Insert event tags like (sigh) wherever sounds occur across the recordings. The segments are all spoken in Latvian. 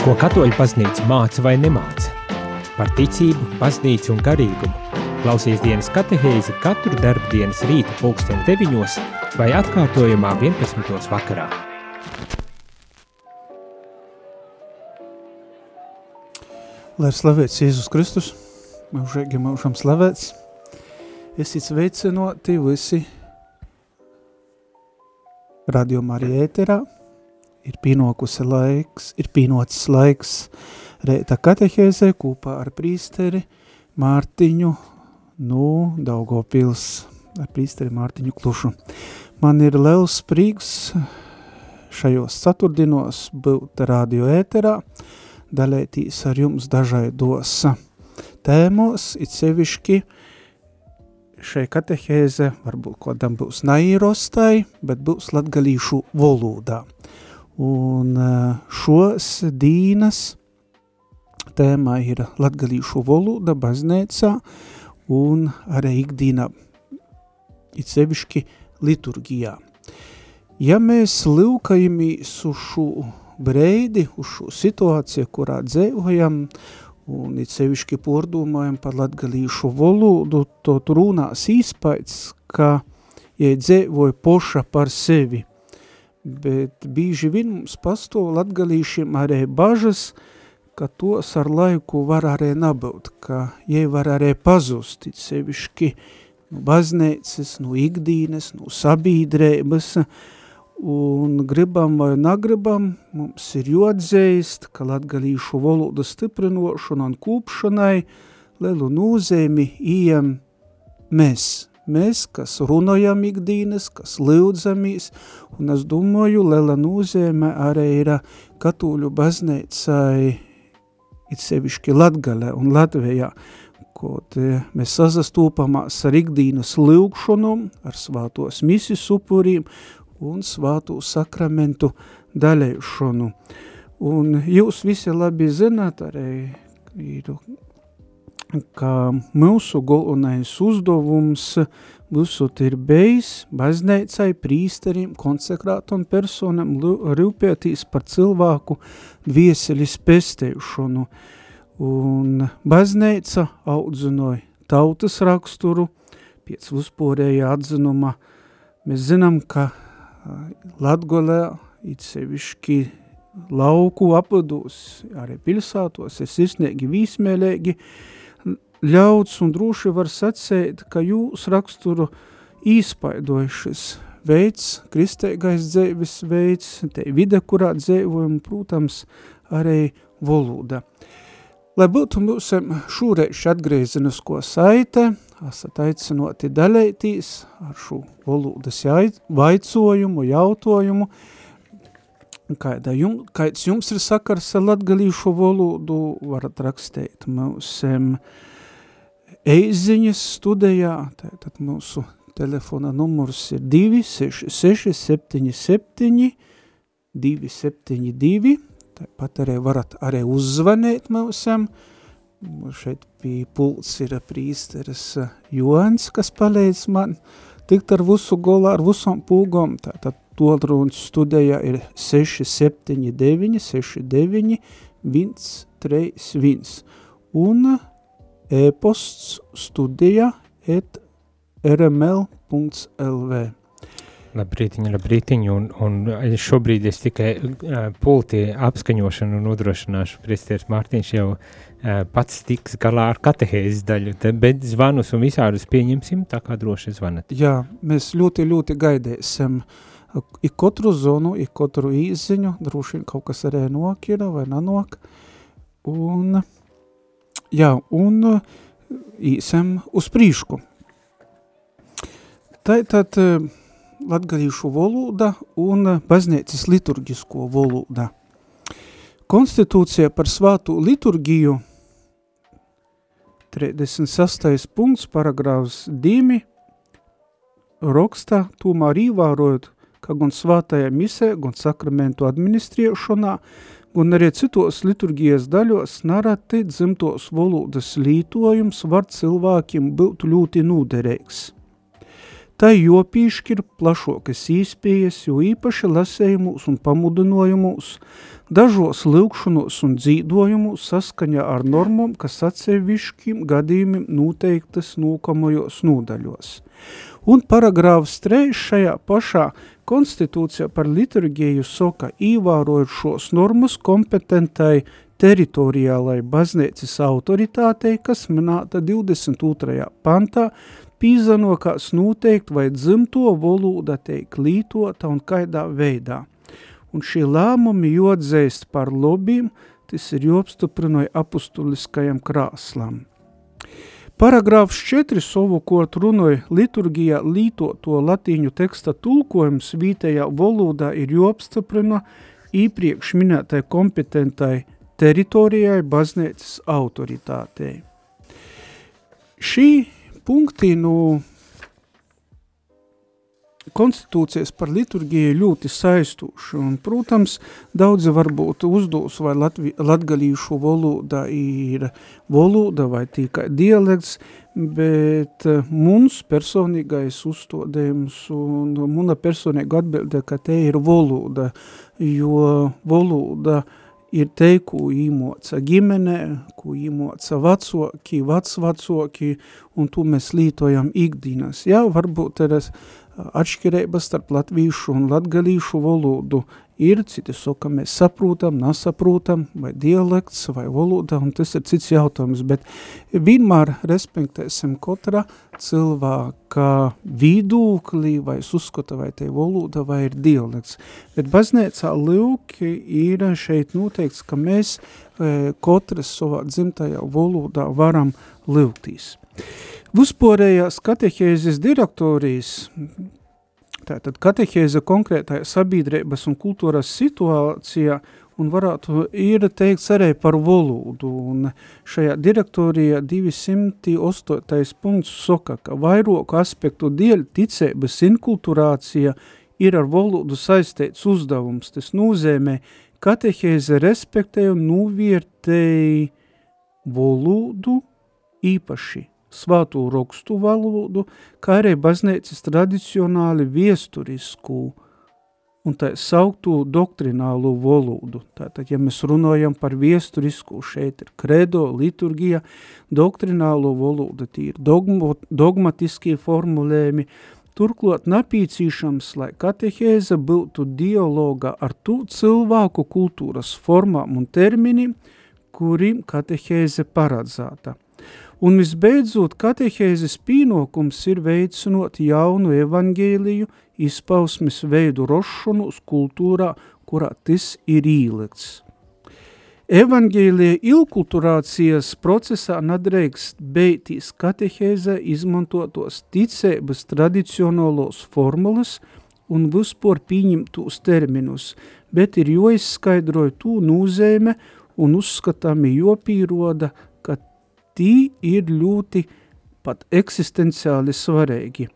Ko katoļu baznīca māca vai nemāca? Par ticību, baznīcu un garīgumu. Klausies dienas katehēzi katru darbdienas rītu pulksteni deviņos vai atkārtojumā 11. vakarā. Lai ir slavēts Jēzus Kristus, mūžīgi mūžam slavēts, esi sveicinoti visi radio Marija ēterā, ir pienokusi laiks, ir pienocis laiks reita katehēzē kopā ar prīsteri Mārtiņu, nu, Daugopils, ar prīsteri Mārtiņu Klušu. Man ir liels prīgs šajos ceturtdinos būt radio ēterā, dalētīs ar jums dažaidos tēmos, it sevišķi šai katehēze varbūt kodam būs nairostai, bet būs latgalīšu valodā. Un eh, šos dīnas tēmā ir latgalīšu valoda baznēcā un arī ikdīna, it sevišķi liturgijā. Ja mēs lūkajamies uz šo breidi, uz šo situāciju, kurā dzēvojam, un it sevišķi pordomājam par latgalīšu valodu, to runās īspaids, ka, ja dzēvoja poša par sevi, bet bīži vien mums pastāv latgalīšiem arī bažas, ka tos ar laiku var arī nabūt, ka jie var arī pazust, sevišķi no baznīcas, no ikdīnes, no sabiedrības, un gribam vai nagribam, mums ir jodzējist, ka latgalīšu valodu stiprinošana un kūpšanai lielu nozīmi ījam mēs, mēs, kas runājam ikdienas, kas lūdzamies, un es domāju, liela nozīme arī ir katoļu baznīcai, it sevišķi Latgalē un Latvijā, kaut mēs sazastūpamās ar ikdienas lūgšanu, ar svātos misis upuriem un svātu sakramentu daļēšanu. Un jūs visi labi zināt, arī ir ka mūsu galvenais uzdevums būsot ir bijis baznīcai, prīsteriem, konsekrātam personam rūpētīs par cilvēku vieselis pestēšanu. Un baznīca audzinoja tautas raksturu, pēc uzporēja atzinuma. Mēs zinām, ka Latgolē, it sevišķi lauku apados, arī pilsātos, ir sirsniegi vīsmēlēgi, ļauts un droši var sacēt, ka jūs raksturu īspaidojušas veids, kristēgais dzēvis veids, te vide, kurā dzēvojam, protams, arī valoda. Lai būtu mums šūreiz atgriezenisko saite, esat aicinoti daļētīs ar šo valodas vaicojumu, jautojumu, Kāda jum, kāds jums ir sakars ar latgalīšu valodu, varat rakstīt mums um, eiziņas studijā, tātad mūsu telefona numurs ir 266 77 272, tāpat arī varat arī uzzvanīt mūsam, šeit pie pults ir prīsteris Joans, kas palīdz man tikt ar visu golā, ar visam pūgom, tātad Tolrunas studijā ir 679 69 131 un e-posts studija et rml.lv. Labrītiņ, labrītiņ, un, un šobrīd es tikai uh, pulti apskaņošanu nodrošināšu. Priestieris Mārtiņš jau uh, pats tiks galā ar katehēzes daļu, te, bet zvanus un visādus pieņemsim, tā kā droši zvanat. Jā, mēs ļoti, ļoti gaidēsim ik katru zonu, ik katru īziņu, droši vien kaut kas arī nokira vai nanok, un Jā, un uh, īsam uz prīšku. Tātad uh, latgalīšu valoda un uh, baznīcas liturgisko valoda. Konstitūcija par svātu liturgiju 36. punkts, paragrāfs 2, raksta, tomēr īvārojot, ka gan svātajā misē, gan sakramentu administriešanā un arī citos liturgijas daļos narati dzimtos valodas lītojums var cilvēkiem būt ļoti nūderīgs. tai jopīšķir plašokas īspējas, jo īpaši lasējumus un pamudinojumus, dažos lūkšanos un dzīdojumos saskaņā ar normām, kas atsevišķiem gadījumiem noteiktas nūkamajos nūdaļos. Un paragrāfs 3 šajā pašā konstitūcijā par liturgiju soka īvārojot šos normas kompetentai teritoriālai baznīcas autoritātei, kas minēta 22. pantā, pīzanokās noteikt, vai dzimto volūda teik lītota un kaidā veidā. Un šie lēmumi jodzēst par lobiem, tas ir jopstuprinoja apustuliskajam krāslam. Paragrāfs 4 savukārt runoja liturgijā lītoto latīņu teksta tulkojums vītējā valodā ir jopstiprina īpriekš minētai kompetentai teritorijai baznīcas autoritātei. Šī punkti no nu, konstitūcijas par liturgiju ļoti saistoši, un, protams, daudzi varbūt uzdos, vai latvi, latgalīšu valoda ir valoda vai tikai dialekts, bet eh, mums personīgais uzstādījums un muna personīga atbilde, ka te ir valoda, jo valoda ir te, ko īmoca ģimene, ko īmoca vecoki, vecvacoki, un to mēs lītojam ikdienas. Jā, varbūt ir atšķirības starp latvīšu un latgalīšu valodu ir, citi saka, mēs saprotam, nesaprotam, vai dialekts, vai valoda, un tas ir cits jautājums, bet vienmēr respektēsim katra cilvēka vidūkli, vai uzskata, vai te valoda, vai ir dialekts. Bet baznēcā lūki ir šeit noteikts, ka mēs e, katrs savā dzimtajā valodā varam lūgtīs. Vispārējās katehēzes direktorijas Tātad katehēze konkrētajā sabiedrības un kultūras situācijā un varētu ir teikts arī par valodu. Un šajā direktorijā 208. punkts soka, ka vairoku aspektu dēļ ticības inkulturācija ir ar valodu saistīts uzdevums. Tas nozīmē, katehēze respektē un novērtēja valodu īpaši svāto rakstu valodu, kā arī baznīcas tradicionāli viesturisku un tā sauktu doktrinālu valodu. Tātad, ja mēs runājam par viesturisku, šeit ir kredo, liturgija, doktrinālo valodu, tie ir dogmo, dogmatiskie formulējumi, turklāt napīcīšams, lai katehēze būtu dialoga ar tu cilvēku kultūras formām un terminiem, kurim katehēze paredzēta. Un visbeidzot, katehēzes pīnokums ir veicinot jaunu evangēliju izpausmes veidu rošanu uz kultūrā, kurā tas ir īlikts. Evangēlija ilkulturācijas procesā nadreikst beitīs katehēzē izmantotos ticēbas tradicionālos formulas un vispār pieņemtos terminus, bet ir joizskaidroja tū nūzēme un uzskatāmi jopīroda tī ir ļoti pat eksistenciāli svarīgi.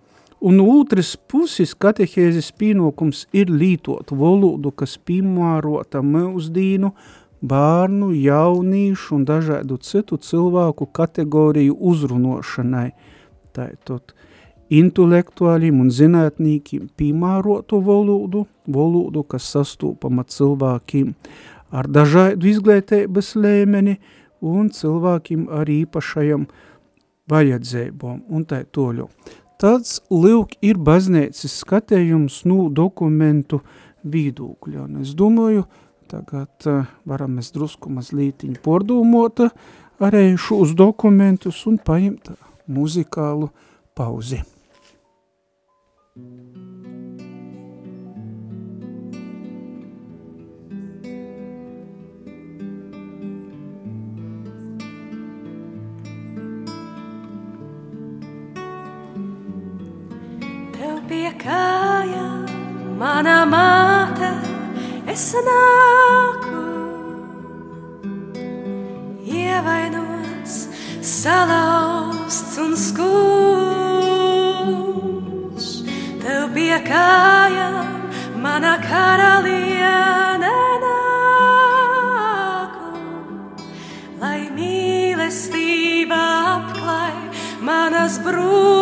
Un otrs puses katehēzes pienākums ir lītot valodu, kas piemērota mūsdīnu, bērnu, jaunīšu un dažādu citu cilvēku kategoriju uzrunošanai. Tātad intelektuāļiem un zinātnīkiem piemērotu valodu, valodu, kas sastūpama cilvēkiem ar dažādu izglītības līmeni, un cilvēkiem ar īpašajam vajadzībām un tā toļu. Tāds lūk ir baznīcas skatējums nu dokumentu vīdūkļa. Un es domāju, tagad uh, varam mēs drusku mazlītiņu pordūmot arī šos dokumentus un paimt muzikālu pauzi. Thank you. Mana māte, es nāku. Ievainots, salauzts un skumjš, tev pie kājām, mana karaliene nāku, lai mīlestība apklāj manas brūces.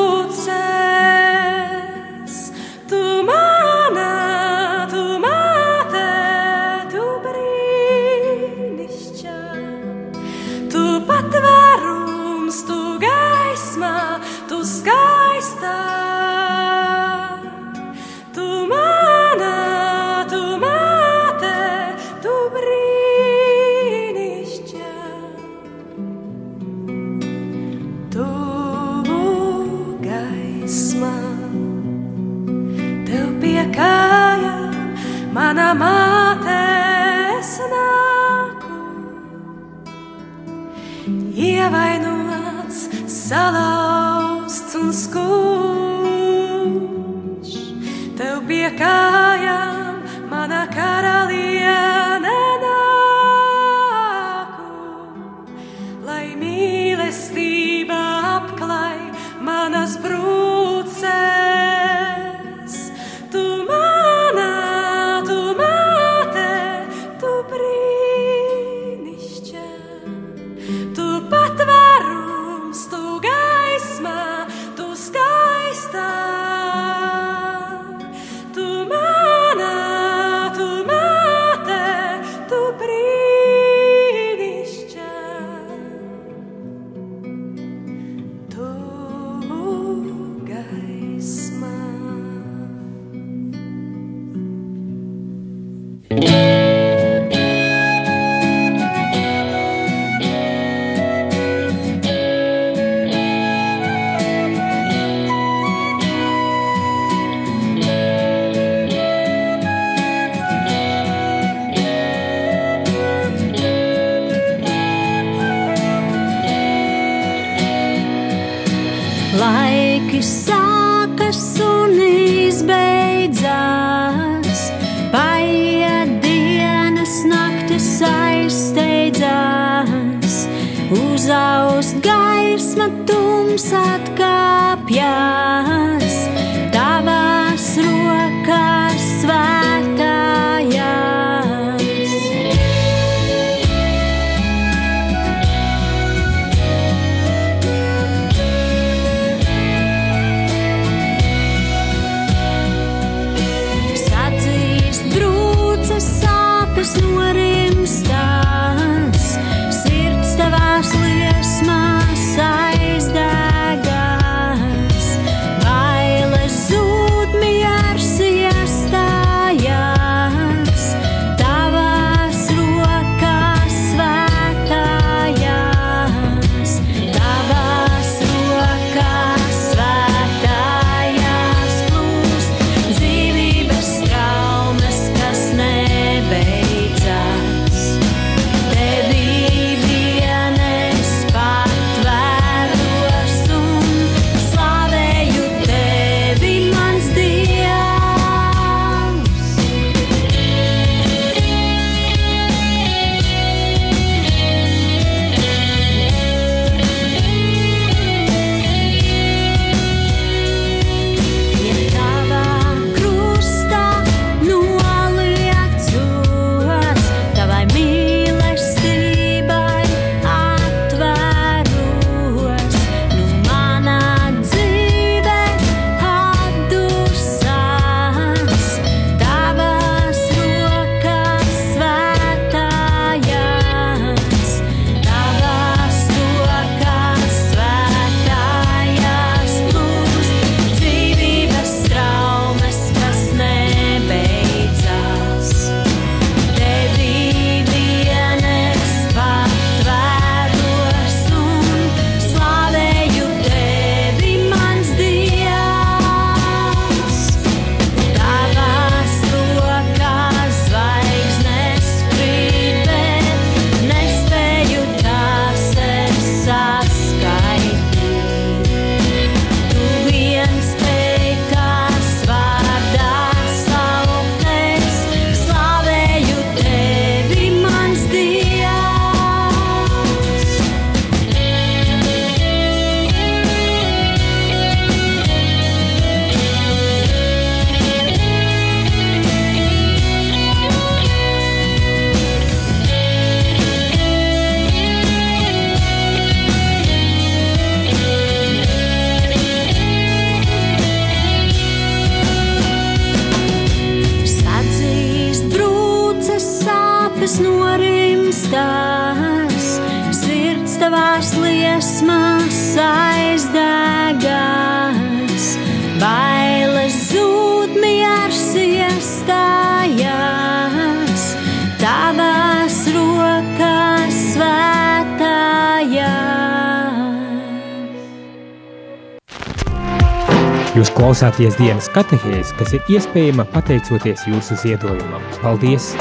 Jūs klausāties dienas katehēs, kas ir iespējama pateicoties jūsu ziedojumam. Paldies!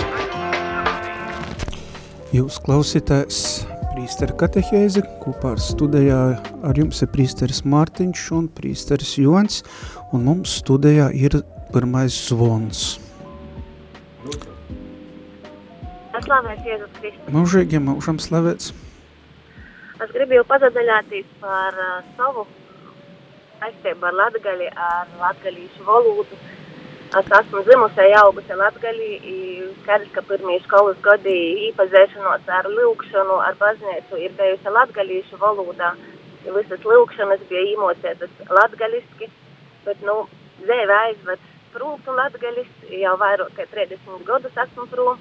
Jūs klausītājs prīstera katehēzi, kopā ar studijā ar jums ir prīsteris Mārtiņš un prīsteris Jons, un mums studijā ir pirmais zvons. Slavēts Jēzus Kristus. Mūžīgi mūžam slavēts. Es gribēju pazadaļāties par uh, savu saistību ar latgali, ar latgalīšu valodu. Es esmu dzimusi, augusi latgalī, i skaidrs, ka pirmie skolas gadi īpazīšanos ar lūkšanu, ar baznīcu ir bijusi latgalīšu valodā. Visas lūkšanas bija īmocētas latgaliski, bet, nu, dzīve aizved prūm un latgaliski, jau vairāk kā 30 gadus esmu prūm.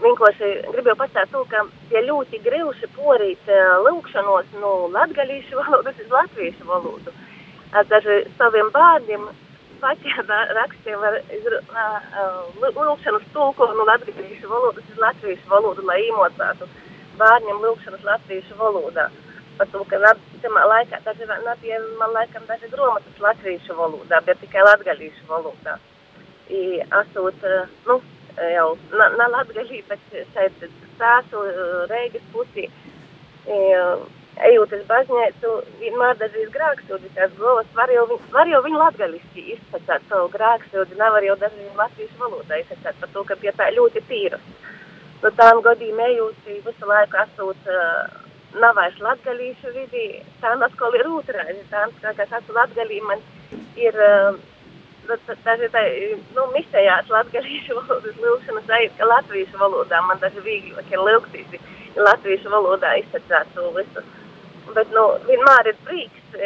Vienkārši gribēju to, ka tie ļoti grūti porīt e, lūkšanos no latgalīšu valodas uz latviešu valodu. Ar saviem bērniem paķē (laughs) rakstīju var lūkšanas tulko no latgalīšu valodas uz latviešu valodu, lai īmocātu bērniem lūkšanas latviešu valodā. Par to, ka tamā laikā daži nebija, man laikam, daži gromatas latviešu valodā, bet tikai latgalīšu valodā. I, esot, nu, jau na, na latgalī, bet šeit stāstu Reigas pusī. Ejot uz baznīcu, vienmēr dažreiz grāksūdi tās govas, var jau, viņ, var jau viņu latgaliski izsacāt savu grāksūdi, nevar jau dažreiz latviešu valodā izsacāt par to, ka pie tā ļoti tīras. No tām godīm ejot, visu laiku esot uh, nav vairs latgalīšu vidī, tā atkal ir otrādi, tā, ka es esmu latgalī, man ir... Uh, daži tā, nu, misējās latgalīšu valodas lūkšanas aiz, ka latviešu valodā man daži vīglāk ir lūgtīs, latviešu valodā izsacāt to visu. Bet, nu, vienmēr ir prīks,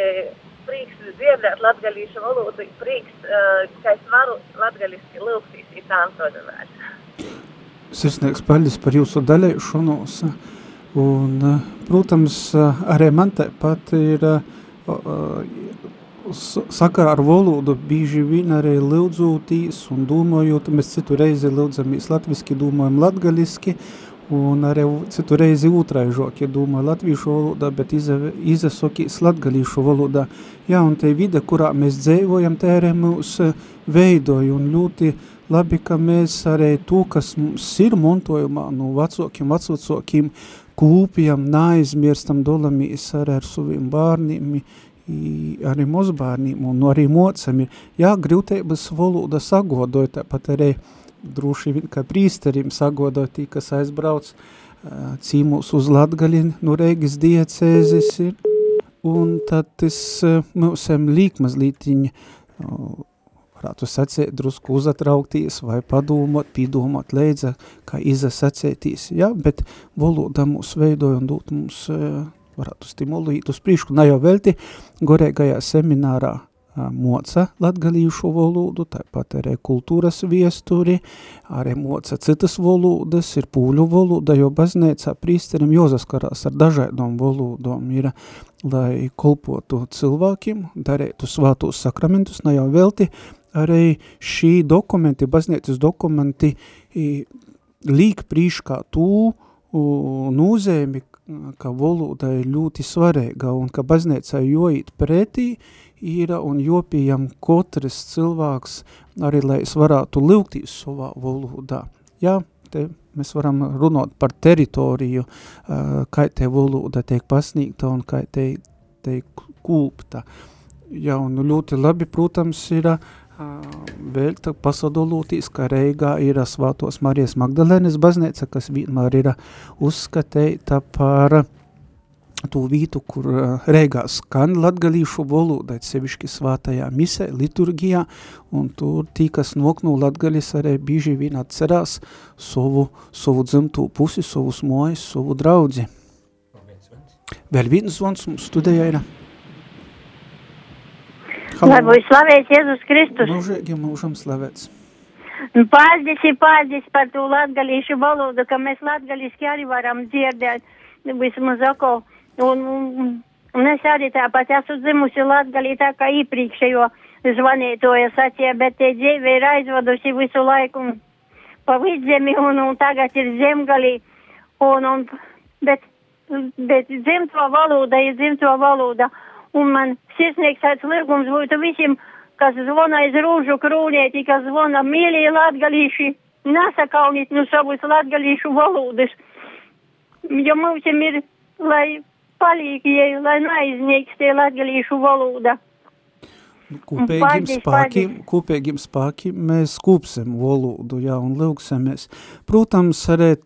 prīks dzirdēt latgalīšu valodu, prīks, ka es varu latgaliski lūgtīs, ir tā antodināt. Sirsnieks paļas par jūsu daļēšanos, un, protams, arī man tāpat ir sakarā ar valodu bīži vien arī lūdzūtīs un domājot, mēs citu reizi lūdzamies latviski, domājam latgaliski, un arī citu reizi otraižok, ja domāju latviešu valodā, bet izasokīs latgalīšu valodā. Jā, un te vide, kurā mēs dzēvojam, te arī mūs veidoja, un ļoti labi, ka mēs arī to, kas mums ir montojumā, no vecokiem, vecocokiem, kūpjam, neaizmirstam, dolamies arī ar saviem bārniem, arī mazbērniem un arī mocam ir, jā, grūtības valoda sagodot, tāpat arī droši vien, kā prīsterim sagodot tī, kas aizbrauc cīmūs uz Latgali, no Reigas diecēzes ir, un tad tas mūsam līk mazlītiņa, varētu sacēt, drusku uzatraukties vai padomot, pīdomot leidza, kā izasacētīs, jā, bet valoda mūs veidoja un dot mums varētu stimulēt uz priekšu, ne jau velti gorēgajā seminārā moca latgalīšu valodu, tāpat arī kultūras viesturi, arī moca citas valodas, ir pūļu valoda, jo baznēcā prīsterim jāsaskarās ar dažādām valodām, ir, lai kolpotu cilvēkiem, darētu svātos sakramentus, ne jau velti, arī šī dokumenti, baznēcas dokumenti, līk prīškā tū, nūzēmi, ka valoda ir ļoti svarīga un ka baznīcai joīt pretī ir un jopījam katrs cilvēks arī, lai es varētu lūgtīs savā valodā. Jā, te mēs varam runāt par teritoriju, kā te valoda tiek pasniegta un kā te tiek kūpta. Jā, un ļoti labi, protams, ir vēl pasadolūtīs, ka Reigā ir Svātos Marijas Magdalēnes baznīca, kas vienmēr ir uzskatīta par tū vītu, kur Reigā skan latgalīšu valoda, sevišķi svātajā misē, liturgijā, un tur tī, kas nok no latgalis arī bīži vien atcerās savu, savu dzimtū pusi, savus mojas, savu draudzi. Vēl viens zvans mums studējā ir. Lai būs slavēts Jēzus Kristus. Mūžīgi mūžam slavēts. Paldies, paldies par to latgalīšu valodu, ka mēs latgalīski arī varam dzirdēt vismaz ako. Un, un, un es arī tāpat esmu dzimusi latgalī tā kā iepriekšējo zvanītoja sacīja, bet te dzīve ir aizvadusi visu laiku pa vidzemi un, un tagad ir zemgalī. Un, un, bet, bet dzimto valoda ir dzimto valoda. Un man sirsnīgs tāds lirgums būtu visiem, kas zvana aiz rūžu krūlēti, kas zvana mīļie latgalīši, nesakauniet no savus latgalīšu valodas. Jo mums ir, lai palīgie, lai neaizniegs tie latgalīšu valoda. Kopīgiem Paldies, spēkiem, kopīgiem spēkiem mēs kūpsim valodu, jā, un lūgsimies. Protams, arī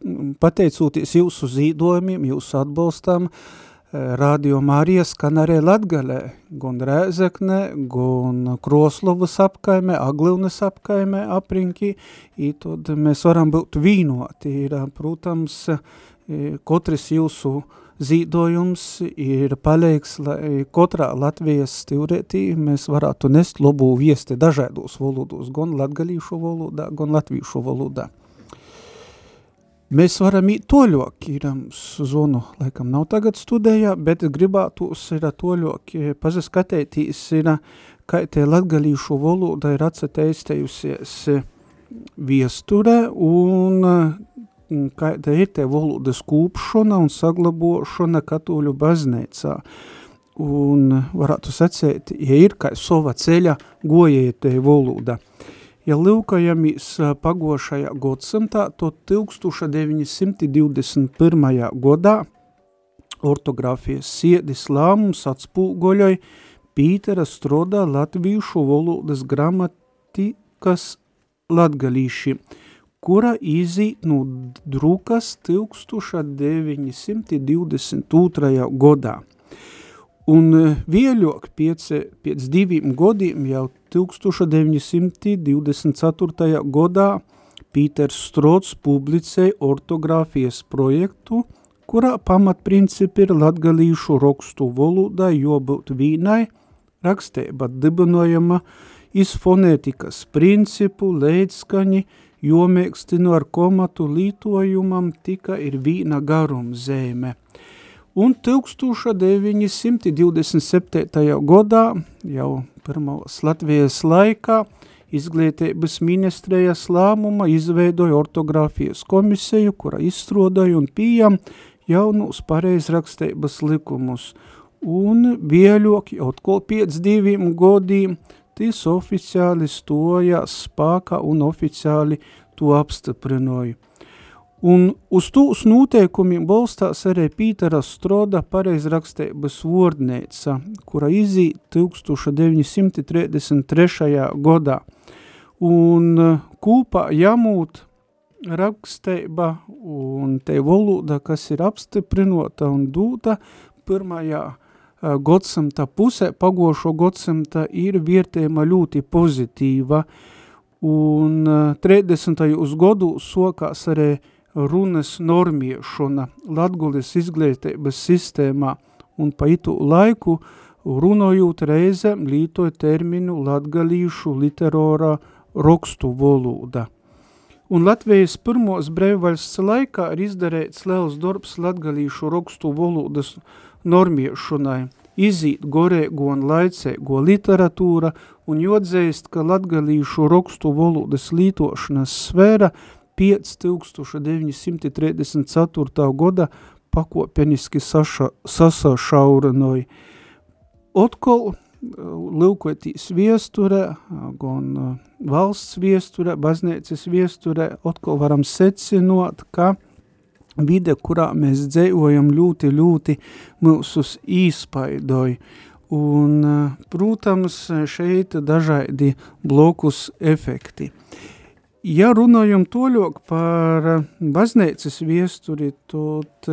pateicoties jūsu zīdojumiem, jūsu atbalstam, eh, Radio Mārija skan arī Latgalē, gan Rēzekne, gan Kroslovas apkaimē, Aglivnes apkaimē, aprinki, i tad mēs varam būt vīnoti. Ir, protams, katrs jūsu zīdojums ir palīgs, lai katrā Latvijas stīvrētī mēs varētu nest labu viesti dažādos valodos, gan latgalīšu valodā, gan latvīšu valodā. Mēs varam īt toļok, ir zvonu, laikam nav tagad studējā, bet gribētos ir toļok pazaskatētīs, ir, kā te latgalīšu valoda ir atsateistējusies viesture un kāda ir te valodas kūpšana un saglabošana katoļu baznīcā. Un varētu sacēt, ja ir kā sova ceļa gojēja te valoda. Ja lūkojamies pagošajā godsimtā, to 1921. godā ortogrāfijas siedis lēmums atspūgoļoja Pītera Strodā latvīšu valodas gramatikas latgalīši, kura izīt no drukas 1922. godā. Un vēļok pēc, pēc diviem godiem jau 1924. godā Pīters Strods publicēja ortogrāfijas projektu, kurā pamatprincipi ir latgalīšu rakstu valodā jobūt vīnai, rakstēba dibinojama iz fonētikas principu, leidskaņi, jomēkstinu ar komatu lītojumam tika ir vīna garum zēme. Un 1927. godā, jau pirmās Latvijas laikā, izglītības ministrijas lēmuma izveidoja ortogrāfijas komisiju, kura izstrādāja un pieejam jaunus pareizrakstības likumus. Un vieļok jau atkal pēc diviem godiem tis oficiāli stojās spākā un oficiāli to apstiprinoja. Un uz tūs noteikumiem balstās arī Pītera Stroda pareizrakstības vordnēca, kura izīt 1933. godā. Un kūpā jamūt raksteiba un te valoda, kas ir apstiprinota un dūta pirmajā godsimta pusē, pagošo godsimta ir vietējuma ļoti pozitīva, un 30. godu sokās arī runas normiešana Latgulis izglītības sistēmā, un pa itu laiku runojot reizēm lītoja terminu latgalīšu literārā rokstu valoda. Un Latvijas pirmos brevvaļsts laikā ir izdarēts liels darbs latgalīšu rokstu valodas normiešanai, izīt gorēgo un laicēgo literatūra un jodzēst, ka latgalīšu rokstu valodas lītošanas sfēra pēc 1934. goda pakopeniski saša, sasašaurinoja. Otkal lūkotīs viesture, gan valsts viesture, baznīcas viesture, otkal varam secinot, ka vide, kurā mēs dzējojam ļoti, ļoti mūsus īspaidoja. Un, protams, šeit dažādi blokus efekti. Ja runājam toļok par baznīcas viesturi, tad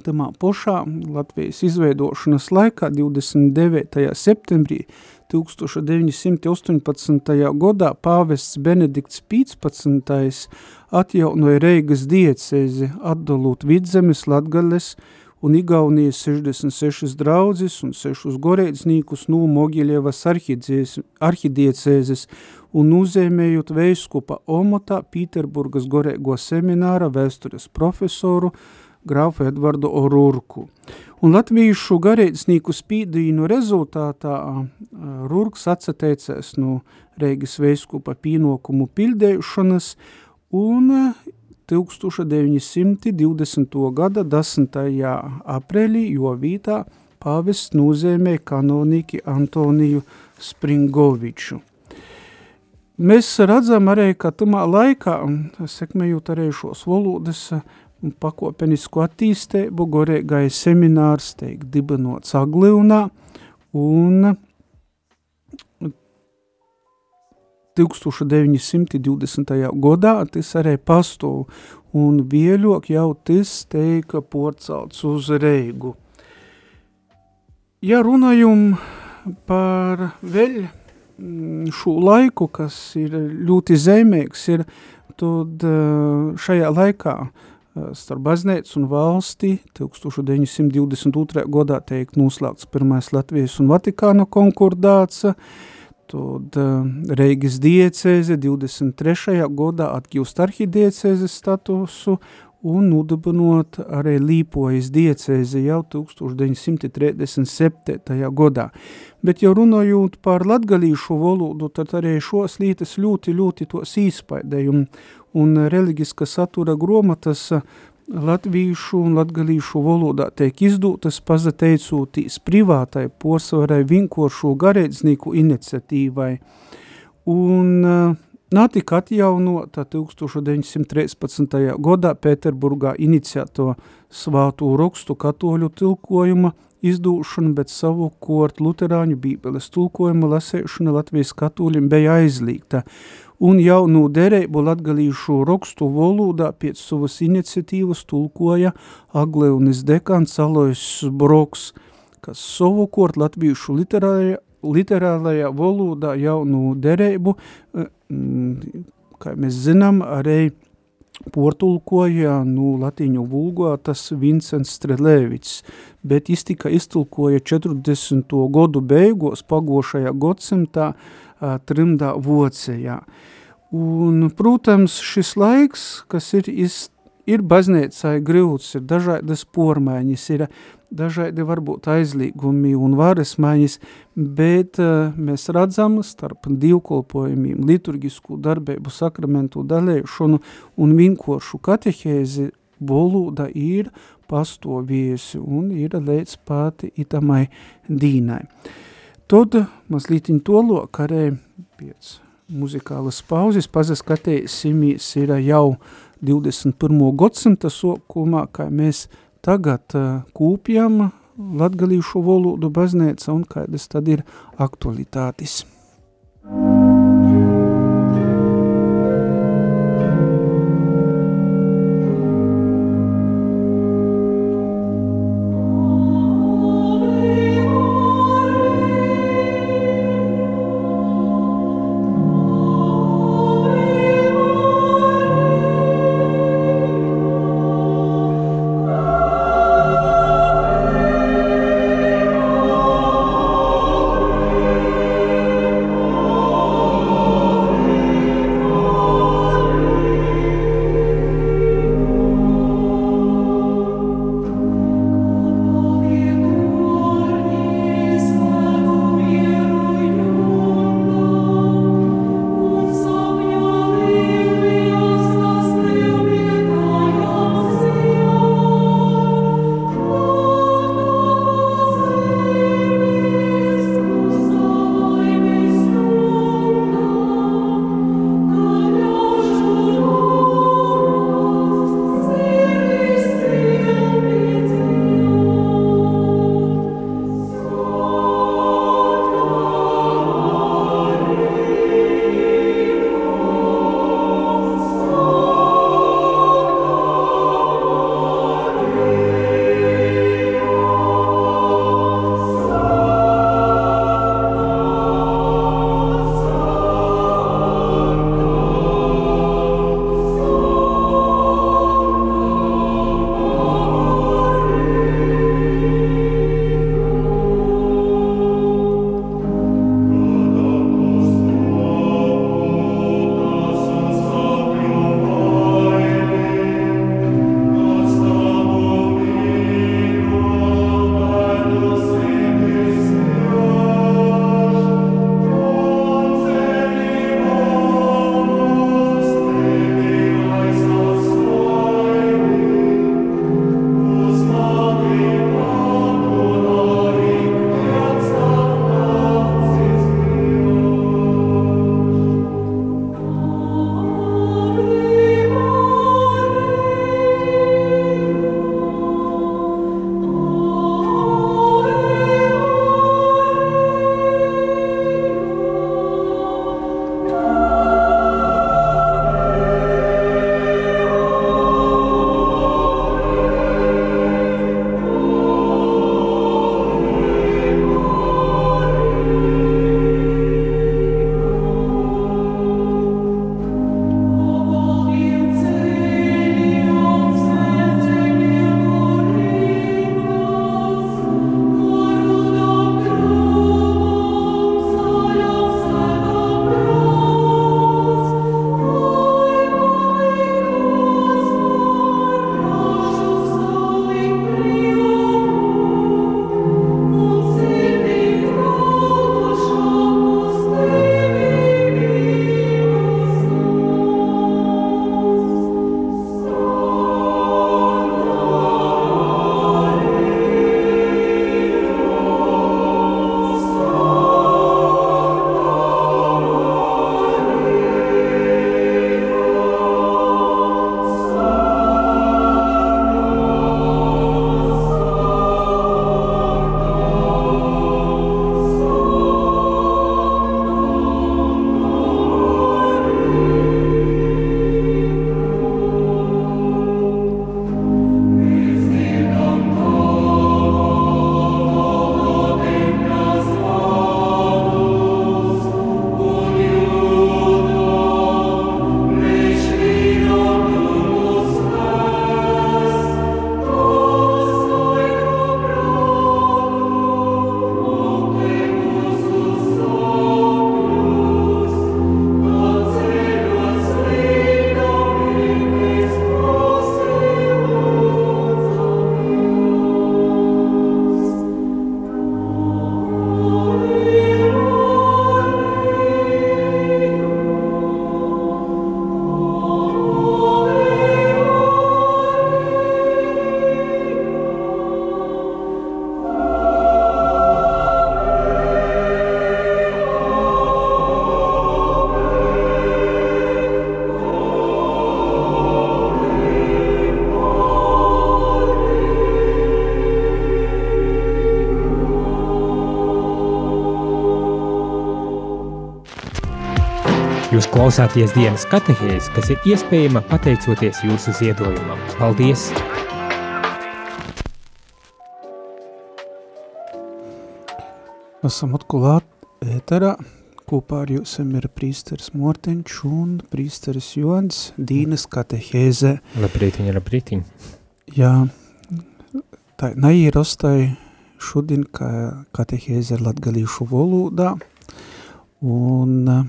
tamā pošā Latvijas izveidošanas laikā 29. septembrī 1918. gadā pāvests Benedikts 15. atjaunoja Reigas diecēzi, atdalot Vidzemes, Latgales un Igaunijas 66 draudzes un 6 gorēdzniekus no Mogiļevas arhidiecēzes un uzēmējot veiskupa Omotā Pīterburgas gorēgo semināra vēstures profesoru grāfu Edvardu Orurku. Un latvīšu garēdznieku spīdīnu rezultātā Rurks atsateicēs no Reigas veiskupa pīnokumu pildējušanas un 1920. gada 10. aprīlī, jo vītā pāvests nozīmē kanoniki Antoniju Springoviču. Mēs redzam arī, ka tamā laikā, sekmējot arī šos valodas pakopenisku attīstību, gorēgai seminārs teik dibinots Agliunā, un 1920. gadā tas arī pastāv, un vieļok jau tas teika porcelts uz Reigu. Ja runājam par mm, šo laiku, kas ir ļoti zemīgs, ir, tad eh, šajā laikā eh, starp baznīcu un valsti 1922. gadā teikt noslēgts pirmais Latvijas un Vatikāna konkordāts, Tad uh, Reigas diecēze 23. gadā atgūst arhidiecēzes statusu un nudibinot arī Līpojas diecēzi jau 1937. gadā. Bet jau runājot par latgalīšu valodu, tad arī šos lītas ļoti, ļoti tos īspaidēja un, un reliģiska satura gromatas latvīšu un latgalīšu valodā tiek izdūtas pazateicūtīs privātai posvarai vinkošu garēdznieku iniciatīvai. Un uh, Nātika atjaunota 1913. gadā Pēterburgā iniciēto svātu rakstu katoļu tilkojuma izdūšana, bet savukārt luterāņu bībeles tulkojuma lasēšana Latvijas katoļiem bija aizliegta un jaunu derēbu latgalīšu rakstu valodā pēc savas iniciatīvas tulkoja Agleunis dekans Alois Broks, kas savukārt latviešu literārajā, literārajā valodā jaunu derēbu, eh, mm, kā mēs zinām, arī portulkoja nu latīņu vulgātas Vincents Strelēvics, bet iztika iztulkoja 40. godu beigos pagošajā godsimtā trimdā vocējā. Un, protams, šis laiks, kas ir, iz, ir baznīcai grūts, ir dažādas pormaiņas, ir dažādi varbūt aizlīgumi un varas maiņas, bet uh, mēs redzam starp divkolpojumiem, liturgisku darbību, sakramentu dalēšanu un vinkošu katehēzi valoda ir pastāvījusi un ir līdz pati itamai dīnai. Tad mazliet to lokarē pēc muzikālas pauzes pazaskatīsimies ir jau 21. gadsimta sokumā, kā mēs tagad uh, kūpjam latgalīšu valodu baznēca un kādas tad ir aktualitātes. Jūs klausāties dienas katehēs, kas ir iespējama pateicoties jūsu ziedojumam. Paldies! Esam atklāt ēterā. Kopā ar jums ir prīsteris Mortenč un prīsteris Jons Dīnas katehēze. Labrītiņa, labrītiņa. Jā, tā neierastai šodien, ka katehēze ir latgalīšu valodā un uh,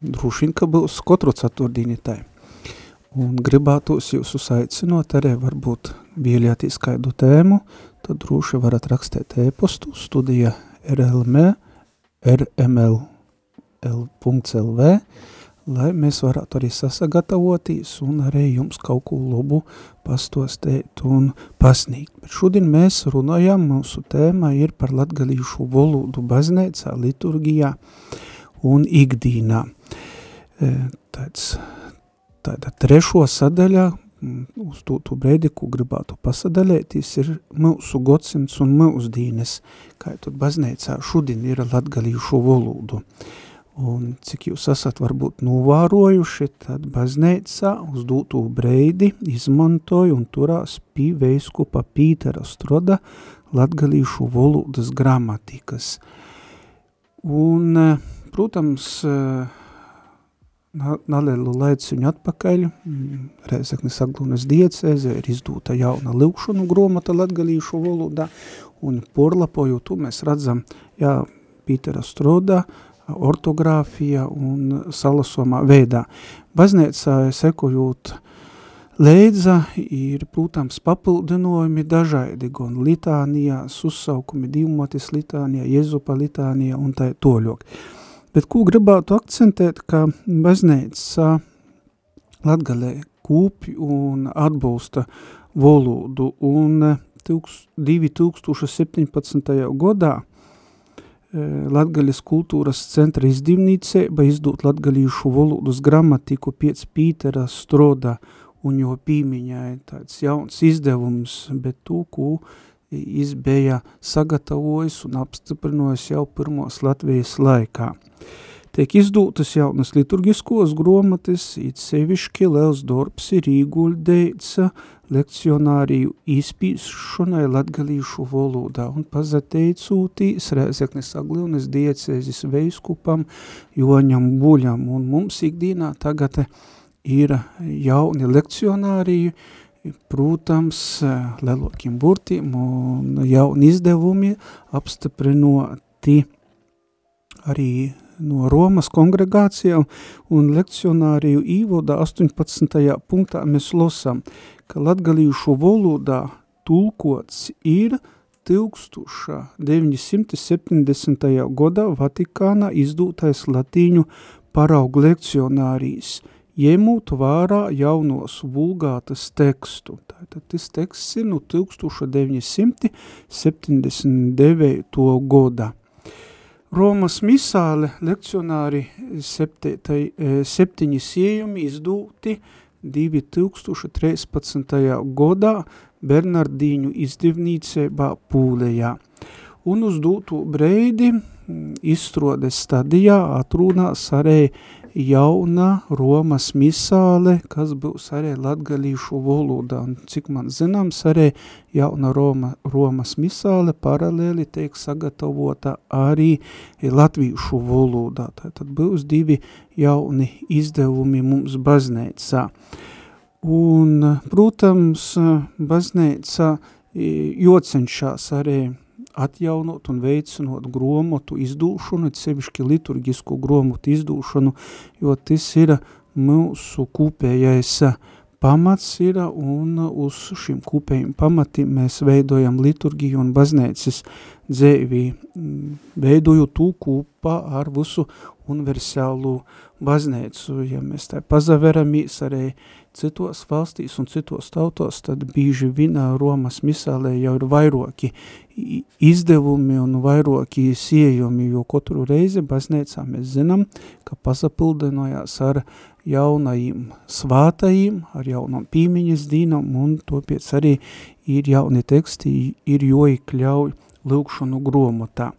droši vien, ka būs katru ceturtdieni tai. Un gribētos jūs uzaicinot arī varbūt vēlēties kādu tēmu, tad droši varat rakstīt e-postu studija rlm, rml, l.lv, lai mēs varētu arī sasagatavoties un arī jums kaut ko labu pastostēt un pasniegt. Bet šodien mēs runājam, mūsu tēma ir par latgalīšu valodu baznēcā, liturgijā un ikdīnā. E, tāds, tāda trešo sadaļa, uz to, to breidi, ko gribētu pasadalēties, ir mūsu godsimts un mūsdīnes, kā tad baznēcā šodien ir latgalīšu valodu. Un cik jūs esat varbūt novērojuši, tad baznēcā uz dūtu breidi izmantoja un turās pie veiskupa Pītera Stroda latgalīšu valodas gramatikas. Un, protams, nelielu laiciņu atpakaļ, Rēzeknes Aglūnas diecēze ir izdūta jauna lūkšanu gromata latgalīšu valodā, un porlapoju tu mēs redzam, jā, Pītera Stroda, ortogrāfija un salasomā veidā. Baznēcā sekojot Leidza ir, protams, papildinojumi dažādi, gan litānijā, uzsaukumi divmotis litānijā, Jezupa litānijā un tā toļok. Bet ko gribētu akcentēt, ka baznēca Latgalē kūpj un atbalsta valodu un 2017. gadā Latgaļas kultūras centra izdivnīceiba izdot latgalīšu valodas gramatiku piec Pītera Stroda un jo pīmiņai tāds jauns izdevums, bet to, ko izbēja sagatavojis un apstiprinojis jau pirmos Latvijas laikā. Tiek izdūtas jaunas liturgiskos gromatis, it sevišķi Liels Dorps ir īguļdeits lekcionāriju izpīšanai latgalīšu valodā un pazateicūtīs Rēzeknes Aglionas diecēzis veiskupam Joņam Buļam. Un mums ikdīnā tagad ir jauni lekcionāriju, protams, lelokiem burtiem un jauni izdevumi apstiprinoti arī no Romas kongregācijām un lekcionāriju īvodā 18. punktā mēs losam, ka latgalīšu valodā tulkots ir 1970. gadā Vatikānā izdūtais latīņu paraugu lekcionārijas, ņemot vērā jaunos vulgātas tekstu. Tātad tas teksts ir no 1979. gadā. Romas misāle lekcionāri septētai, septiņi siejumi izdūti 2013. gadā Bernardīņu izdevnīcībā Pūlejā. Un uz dūtu breidi izstrodes stadijā atrunās arī jauna Romas misāle, kas būs arī latgalīšu valodā. Un, cik man zināms, arī jauna Roma, Romas misāle paralēli tiek sagatavota arī latvīšu valodā. Tātad būs divi jauni izdevumi mums baznēcā. Un, protams, baznēca jocenšās arī atjaunot un veicinot gromotu izdūšanu, sevišķi liturgisku gromotu izdūšanu, jo tas ir mūsu kūpējais pamats ir, un uz šim kūpējiem pamatiem mēs veidojam liturgiju un baznēcis dzēvī, veidoju tū kūpā ar visu universālu baznēcu. Ja mēs tā pazaveramies arī citos valstīs un citos tautos, tad bīži vina Romas misālē jau ir vairoki izdevumi un vairoki siejumi, jo katru reizi baznēcā mēs zinām, ka pasapildinojās ar jaunajiem svātajiem, ar jaunam pīmiņas dīnam, un topiec arī ir jauni teksti, ir joikļauj lūkšanu gromotā.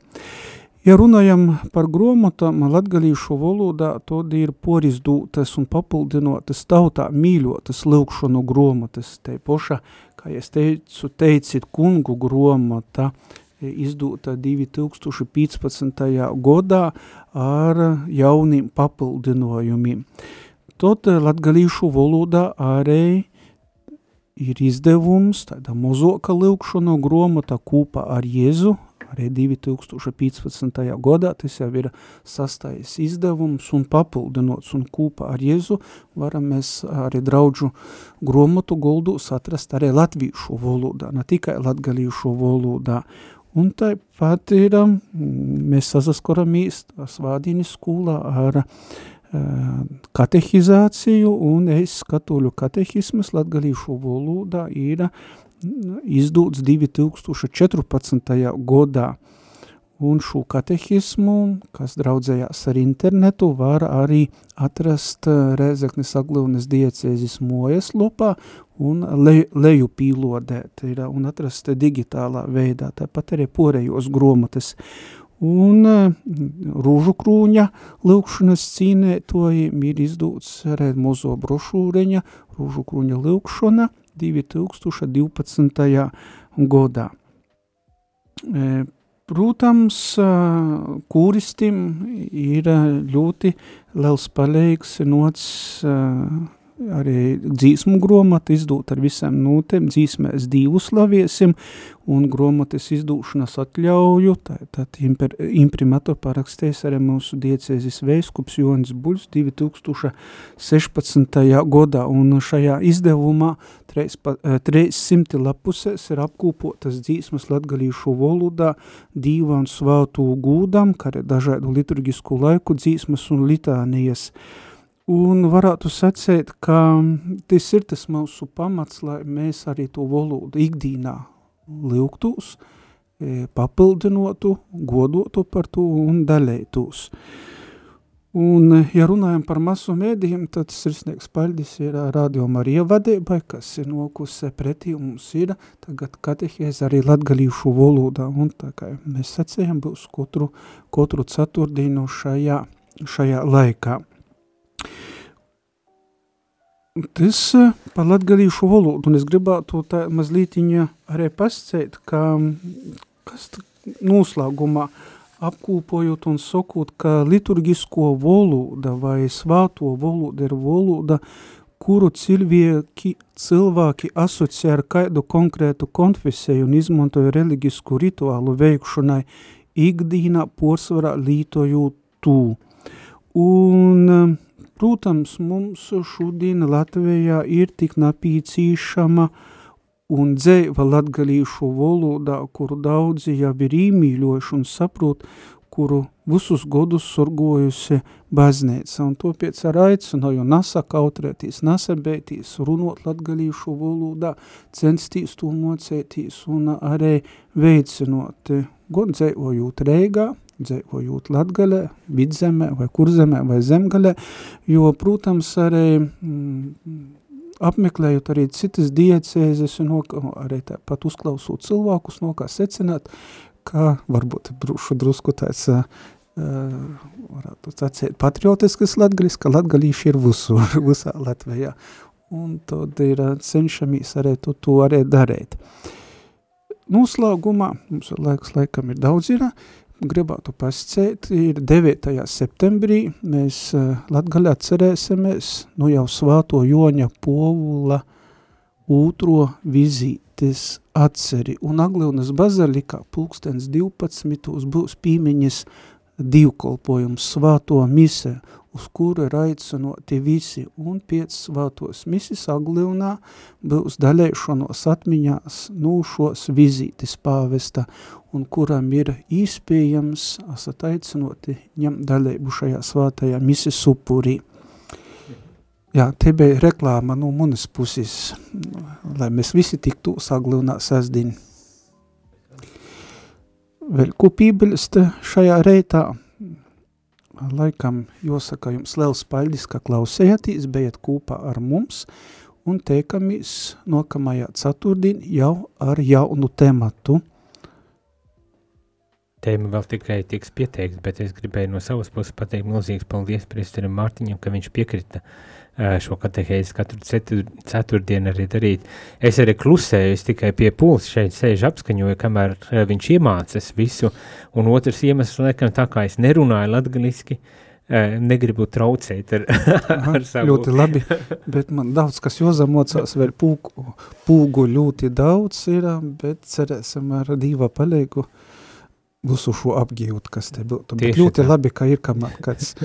Ja runājam par gromotām latgalīšu valodā, tad ir porizdūtas un papildinotas tautā mīļotas lūkšanu gromotas. Te poša, kā es teicu, teicit kungu gromota, izdūta 2015. godā ar jauniem papildinojumiem. Tot latgalīšu valodā arī ir izdevums, tāda mozoka lūkšanu gromota kūpa ar Jēzu, arī 2015. gadā, tas jau ir sastais izdevums un papildinots un kūpa ar Jēzu, varam mēs arī draudžu gromotu goldūs atrast arī latvīšu valodā, ne tikai latgalīšu valodā. Un tāpat ir, mēs sazaskoramies svādīnis skolā ar katehizāciju, un es katoļu katehismas latgalīšu valodā ir izdūts 2014. godā. Un šo katehismu, kas draudzējās ar internetu, var arī atrast Rēzeknes Aglūnes diecēzis mojas lopā un le, leju pīlodēt ir, un atrast digitālā veidā, tāpat arī porējos gromates. Un rūžu krūņa lūkšanas cīnētoji ir izdūts arī mozo brošūreņa rūžu krūņa lūkšana – 2012. godā. E, protams, kūristim ir ļoti liels palīgs nots arī dzīsmu gromata izdūt ar visiem nūtēm, dzīsmēs divu slaviesim, un gromatas izdūšanas atļauju, tātad imprimator parakstējis arī mūsu diecēzis veiskups Jonis Buļs 2016. godā, un šajā izdevumā 300 lapusēs ir apkūpotas dzīsmas latgalīšu valodā dīva un svātu gūdam, kā arī dažādu liturgisku laiku dzīsmas un litānijas. Un varētu sacēt, ka tas ir tas mūsu pamats, lai mēs arī to valodu ikdīnā lūgtūs, e, papildinotu, godotu par to un daļētūs. Un, ja runājam par masu mēdījiem, tad sirsnieks paļdis ir Radio Marija vadībai, kas ir nokusi pretī, mums ir tagad katehēs arī latgalīšu valodā, un tā kā mēs sacējam, būs katru, katru ceturtdienu šajā, šajā laikā. Tas par latgalīšu valodu, un es gribētu tā mazlītiņa arī pascēt, ka kas noslēgumā apkūpojot un sakot, ka liturgisko valoda vai svāto valoda ir valoda, kuru cilvēki, cilvēki asociē ar kādu konkrētu konfesēju un izmantoja reliģisku rituālu veikšanai ikdīnā porsvarā lītojot tū. Un Protams, mums šodien Latvijā ir tik napīcīšama un dzēva latgalīšu valodā, kuru daudzi jau ir īmīļojuši un saprot, kuru visus godus sorgojusi baznīca. Un to pēc ar aicināju nasakautrētīs, nasabētīs, runot latgalīšu valodā, censties to mocētīs un arī veicinot, god dzēvojot Reigā, dzīvojot Latgalē, vidzemē vai kurzemē vai zemgalē, jo, protams, arī mm, apmeklējot arī citas diecēzes un arī tāpat uzklausot cilvēkus, no kā secināt, ka varbūt brūšu drusku tāds, uh, varētu sacēt, patriotiskas latgalis, ka latgalīši ir visur, (laughs) visā Latvijā. Un tad ir cenšamies arī to, to arī darīt. Noslēgumā, mums laiks laikam ir daudz ir, gribētu pascēt, ir 9. septembrī, mēs uh, Latgaļā cerēsimies, nu jau svāto Joņa Povula otro vizītes atceri, un Agleunas bazilikā pulkstens 12. būs pīmiņas divkolpojums svāto mise, uz kuru ir aicinoti visi, un pēc svātos misis Agliunā būs daļēšanos atmiņās nu šos vizītes pāvesta, un kuram ir īspējams, esat aicinoti ņemt daļēbu šajā svātajā misis upurī. Jā, te bija reklāma no manas puses, lai mēs visi tiktu Agliunā sasdiņ. Vēl ko pībeļst šajā reitā? Laikam jāsaka jums liels paļdis, ka klausējatīs, bijat kūpā ar mums un teikamies nokamajā ceturtdien jau ar jaunu tematu. Tēma vēl tikai tiks pieteikts, bet es gribēju no savas puses pateikt milzīgs paldies priesterim Mārtiņam, ka viņš piekrita šo katehēzi katru cetur, ceturtdienu arī darīt. Es arī klusēju, es tikai pie pūles šeit sēžu apskaņoju, kamēr viņš iemācas visu, un otrs iemesls, laikam, tā kā es nerunāju latgaliski, negribu traucēt ar, (laughs) Aha, ar savu. ļoti labi, (laughs) bet man daudz kas jozamocās, vēl pūgu, pūgu ļoti daudz ir, bet cerēsim ar dīva palīgu visu šo apgūt, kas te būtu. Bet Tieši ļoti tā. labi, ka ir kamēr kāds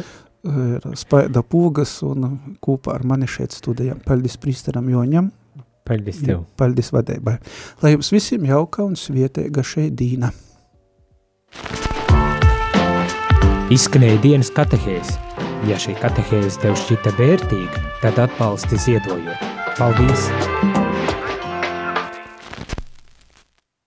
ir spaida pūgas un kopā ar mani šeit studijām. Paldies prīsteram Joņam, Paldies tev. paldies vadībai. Lai jums visiem jauka un svietēga šeit dīna. Izskanēja dienas katehēze. Ja šī katehēze tev šķita vērtīga, tad atbalsti ziedojot. Paldies!